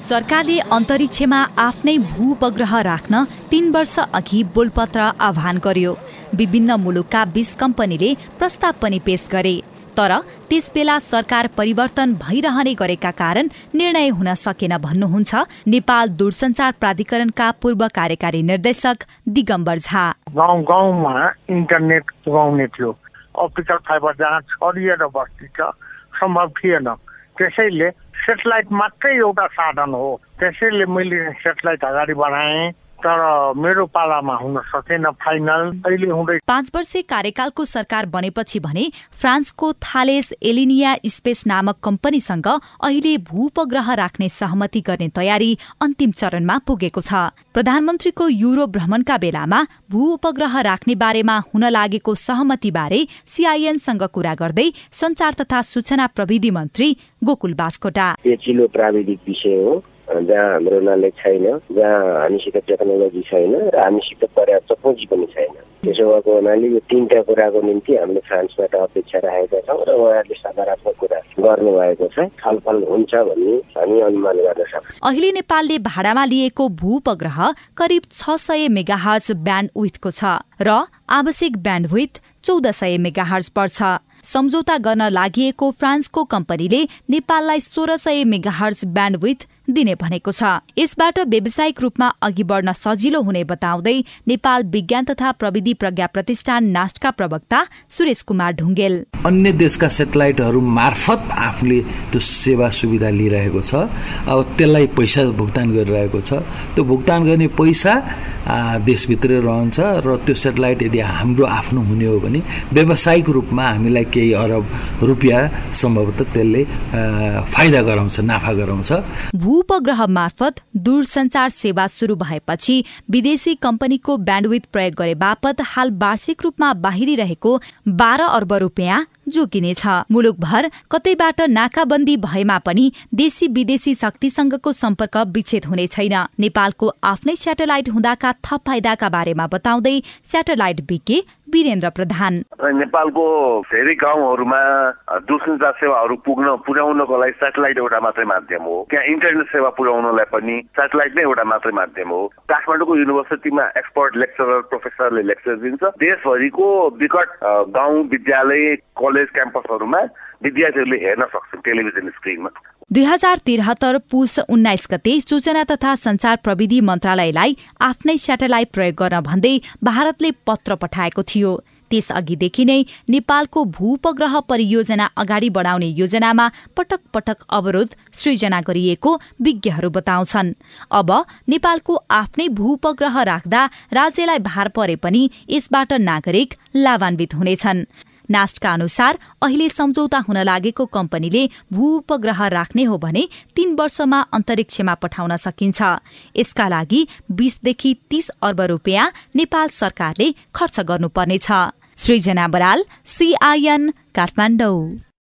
सरकारले अन्तरिक्षमा आफ्नै भू उपग्रह राख्न तीन वर्ष अघि बोलपत्र आह्वान गर्यो। विभिन्न मुलुकका बीस कम्पनीले प्रस्ताव पनि पेश गरे। तर त्यसबेला सरकार परिवर्तन भइरहने गरेका कारण निर्णय हुन सकेन भन्नुहुन्छ नेपाल दूरसञ्चार प्राधिकरणका पूर्व कार्यकारी निर्देशक दिगम्बर झा। गाउँ गाउँमा इन्टरनेट पुगाउने थियो। अप्टिकल फाइबर जहाँ छरिएर बस्ती छ सम्भव थिएन। त्यसैले सेटेलाइट मात्रै एउटा साधन हो। त्यसैले मैले सेटेलाइट अगाडि बढाएँ। तर मेरो पालामा हुन सकेन फाइनल अहिले हुँदै पाँच वर्षे कार्यकालको सरकार बनेपछि भने फ्रान्सको थालेस एलिनिया स्पेस नामक कम्पनीसँग अहिले भूपग्रह राख्ने सहमति गर्ने तयारी अन्तिम चरणमा पुगेको छ। प्रधानमन्त्रीको युरोप भ्रमणका बेलामा भू उपग्रह राख्ने बारेमा हुन लागेको सहमति बारे सीआईएनसँग कुरा गर्दै संचार तथा सूचना प्रविधि मन्त्री गोकुल बास्कोटा। प्राविधिक विषय हो। जहाँ हाम्रो नलेज छैन जहाँ हामीसित टेक्नोलोजी छैन र हामीसित पर्याप्त पुँजी पनि छैन। त्यसो भएको हुनाले यो तिनवटा कुराको निम्ति हामीले फ्रान्सबाट अपेक्षा राखेका छौँ र उहाँहरूले सकारात्मक कुरा गर्नुभएको छ। छलफल हुन्छ भन्ने हामी अनुमान गर्न सक्छौँ। अहिले नेपालले भाडामा लिएको भूपग्रह करिब छ सय मेगाहर्ज ब्यान्ड विथको छ र आवश्यक ब्यान्ड विथ चौध सय मेगाहर्ज पर्छ। सम्झौता गर्न लागि फ्रान्सको कम्पनीले नेपाललाई सोह्र सय मेगाहर्ज ब्यान्डविथ दिने भनेको छ। यसबाट व्यावसायिक रूपमा अघि बढ्न सजिलो हुने बताउँदै नेपाल विज्ञान तथा प्रविधि प्रज्ञा प्रतिष्ठान नास्टका प्रवक्ता सुरेश कुमार ढुङ्गेल। अन्य देशका सेटेलाइटहरू मार्फत आफूले त्यो सेवा सुविधा लिइरहेको छ। अब त्यसलाई पैसा भुक्तान गरिरहेको छ। त्यो भुक्तान गर्ने पैसा देशभित्रै रहन्छ र त्यो सेटेलाइट यदि हाम्रो आफ्नो हुने हो भने व्यावसायिक रूपमा हामीलाई केही अरब रुपियाँ सम्भवतः त्यसले फाइदा गराउँछ नाफा गराउँछ। भूपग्रह मार्फत दूरसञ्चार सेवा शुरू भएपछि विदेशी कम्पनीको ब्यान्डविथ प्रयोग गरे बापत हाल वार्षिक रूपमा बाहिरिरहेको बाह्र अर्ब रुपियाँ जोगिनेछ। मुलुकभर कतैबाट नाकाबन्दी भएमा पनि देशी विदेशी शक्तिसँगको सम्पर्क विच्छेद हुने छैन। नेपालको आफ्नै स्याटेलाइट हुँदाका थप फाइदाका बारेमा बताउँदै स्याटेलाइट विज्ञ वीरेन्द्र प्रधान। नेपालको धेरै गाउँहरूमा दूरसञ्चार सेवाहरू पुग्न पुर्याउनको लागि सेटेलाइट एउटा मात्रै माध्यम हो। त्यहाँ इन्टरनेट सेवा पुर्याउनलाई पनि सेटेलाइट नै एउटा मात्रै माध्यम हो। काठमाडौँको युनिभर्सिटीमा एक्सपर्ट लेक्चरर प्रोफेसरले लेक्चर दिन्छ। देशभरिको विकट गाउँ विद्यालय कलेज क्याम्पसहरूमा विद्यार्थीहरूले हेर्न सक्छन् टेलिभिजन स्क्रिनमा दुई हजार त्रिहत्तर पुस उन्नाइस गते सूचना तथा संचार प्रविधि मन्त्रालयलाई आफ्नै स्याटेलाइट प्रयोग गर्न भन्दै भारतले पत्र पठाएको थियो। त्यसअघिदेखि नै नेपालको भूपग्रह परियोजना अगाडि बढाउने योजनामा पटक पटक अवरोध सृजना गरिएको विज्ञहरू बताउँछन्। अब नेपालको आफ्नै भूपग्रह राख्दा राज्यलाई भार परे पनि यसबाट नागरिक लाभान्वित हुनेछन्। नास्टका अनुसार अहिले सम्झौता हुन लागेको कम्पनीले भू उपग्रह राख्ने हो भने तीन वर्षमा अन्तरिक्षमा पठाउन सकिन्छ। यसका लागि बीसदेखि तीस अर्ब रुपियाँ नेपाल सरकारले खर्च गर्नुपर्नेछ। सृजना बराल सीआईएन काठमाडौँ।